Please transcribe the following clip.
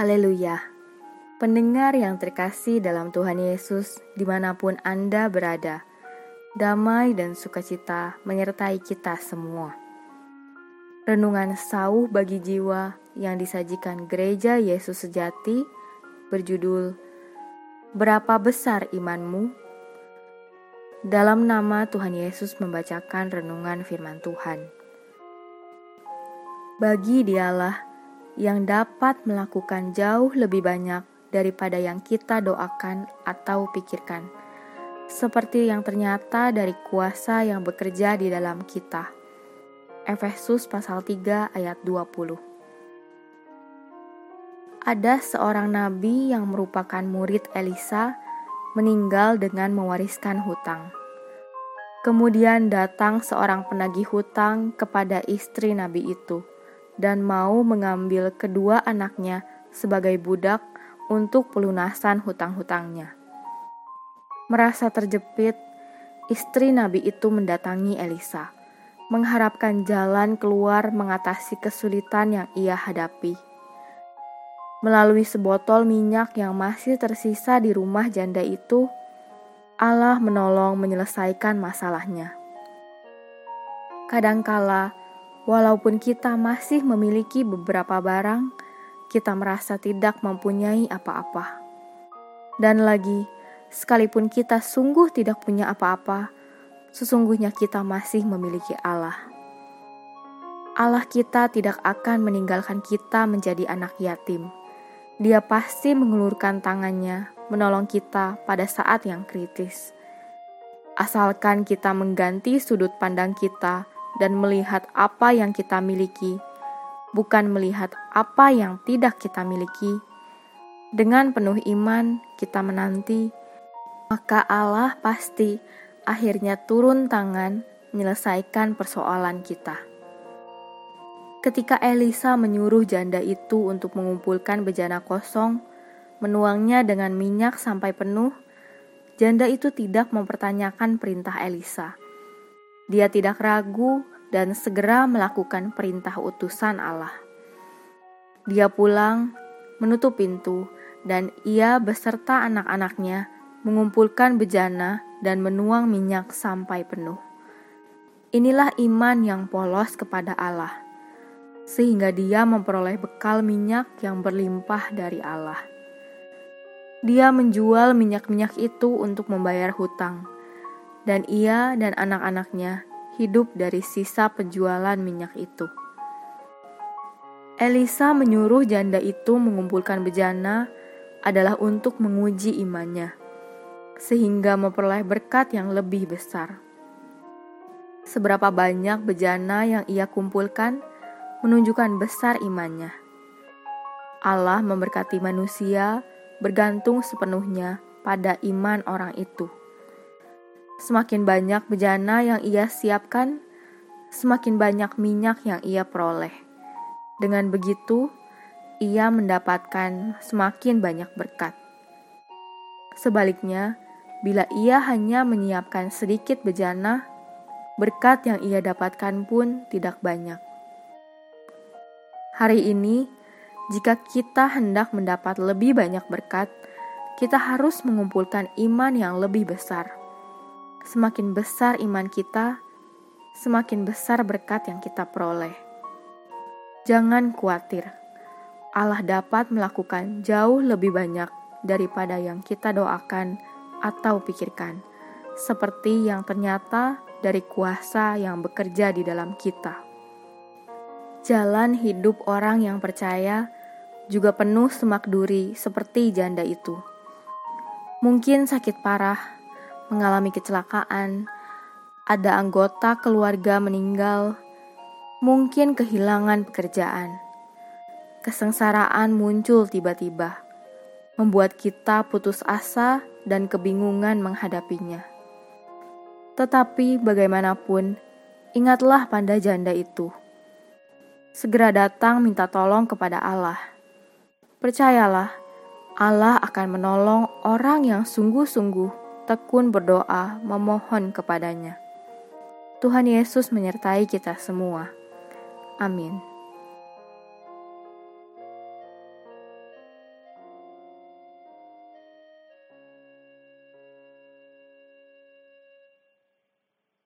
Haleluya. Pendengar yang terkasih dalam Tuhan Yesus, di mana pun Anda berada, damai dan sukacita menyertai kita semua. Renungan sauh bagi jiwa yang disajikan Gereja Yesus Sejati berjudul Berapa Besar Imanmu? Dalam nama Tuhan Yesus membacakan renungan firman Tuhan. Bagi dialah yang dapat melakukan jauh lebih banyak daripada yang kita doakan atau pikirkan, seperti yang ternyata dari kuasa yang bekerja di dalam kita. Efesus pasal 3 ayat 20 Ada seorang nabi yang merupakan murid Elisa meninggal dengan mewariskan hutang. Kemudian datang seorang penagih hutang kepada istri nabi itu dan mau mengambil kedua anaknya sebagai budak untuk pelunasan hutang-hutangnya. Merasa terjepit, istri Nabi itu mendatangi Elisa, mengharapkan jalan keluar mengatasi kesulitan yang ia hadapi. Melalui sebotol minyak yang masih tersisa di rumah janda itu, Allah menolong menyelesaikan masalahnya. Kadangkala Walaupun kita masih memiliki beberapa barang, kita merasa tidak mempunyai apa-apa. Dan lagi, sekalipun kita sungguh tidak punya apa-apa, sesungguhnya kita masih memiliki Allah. Allah kita tidak akan meninggalkan kita menjadi anak yatim. Dia pasti mengulurkan tangannya menolong kita pada saat yang kritis. Asalkan kita mengganti sudut pandang kita dan melihat apa yang kita miliki, bukan melihat apa yang tidak kita miliki. Dengan penuh iman, kita menanti, maka Allah pasti akhirnya turun tangan menyelesaikan persoalan kita. Ketika Elisa menyuruh janda itu untuk mengumpulkan bejana kosong, menuangnya dengan minyak sampai penuh, janda itu tidak mempertanyakan perintah Elisa dia tidak ragu dan segera melakukan perintah utusan Allah. Dia pulang, menutup pintu, dan ia beserta anak-anaknya mengumpulkan bejana dan menuang minyak sampai penuh. Inilah iman yang polos kepada Allah, sehingga dia memperoleh bekal minyak yang berlimpah dari Allah. Dia menjual minyak-minyak itu untuk membayar hutang dan ia dan anak-anaknya hidup dari sisa penjualan minyak itu. Elisa menyuruh janda itu mengumpulkan bejana adalah untuk menguji imannya, sehingga memperoleh berkat yang lebih besar. Seberapa banyak bejana yang ia kumpulkan menunjukkan besar imannya. Allah memberkati manusia bergantung sepenuhnya pada iman orang itu. Semakin banyak bejana yang ia siapkan, semakin banyak minyak yang ia peroleh. Dengan begitu, ia mendapatkan semakin banyak berkat. Sebaliknya, bila ia hanya menyiapkan sedikit bejana, berkat yang ia dapatkan pun tidak banyak. Hari ini, jika kita hendak mendapat lebih banyak berkat, kita harus mengumpulkan iman yang lebih besar semakin besar iman kita, semakin besar berkat yang kita peroleh. Jangan khawatir, Allah dapat melakukan jauh lebih banyak daripada yang kita doakan atau pikirkan, seperti yang ternyata dari kuasa yang bekerja di dalam kita. Jalan hidup orang yang percaya juga penuh semak duri seperti janda itu. Mungkin sakit parah mengalami kecelakaan, ada anggota keluarga meninggal, mungkin kehilangan pekerjaan. Kesengsaraan muncul tiba-tiba, membuat kita putus asa dan kebingungan menghadapinya. Tetapi bagaimanapun, ingatlah pada janda itu. Segera datang minta tolong kepada Allah. Percayalah, Allah akan menolong orang yang sungguh-sungguh tekun berdoa memohon kepadanya. Tuhan Yesus menyertai kita semua. Amin.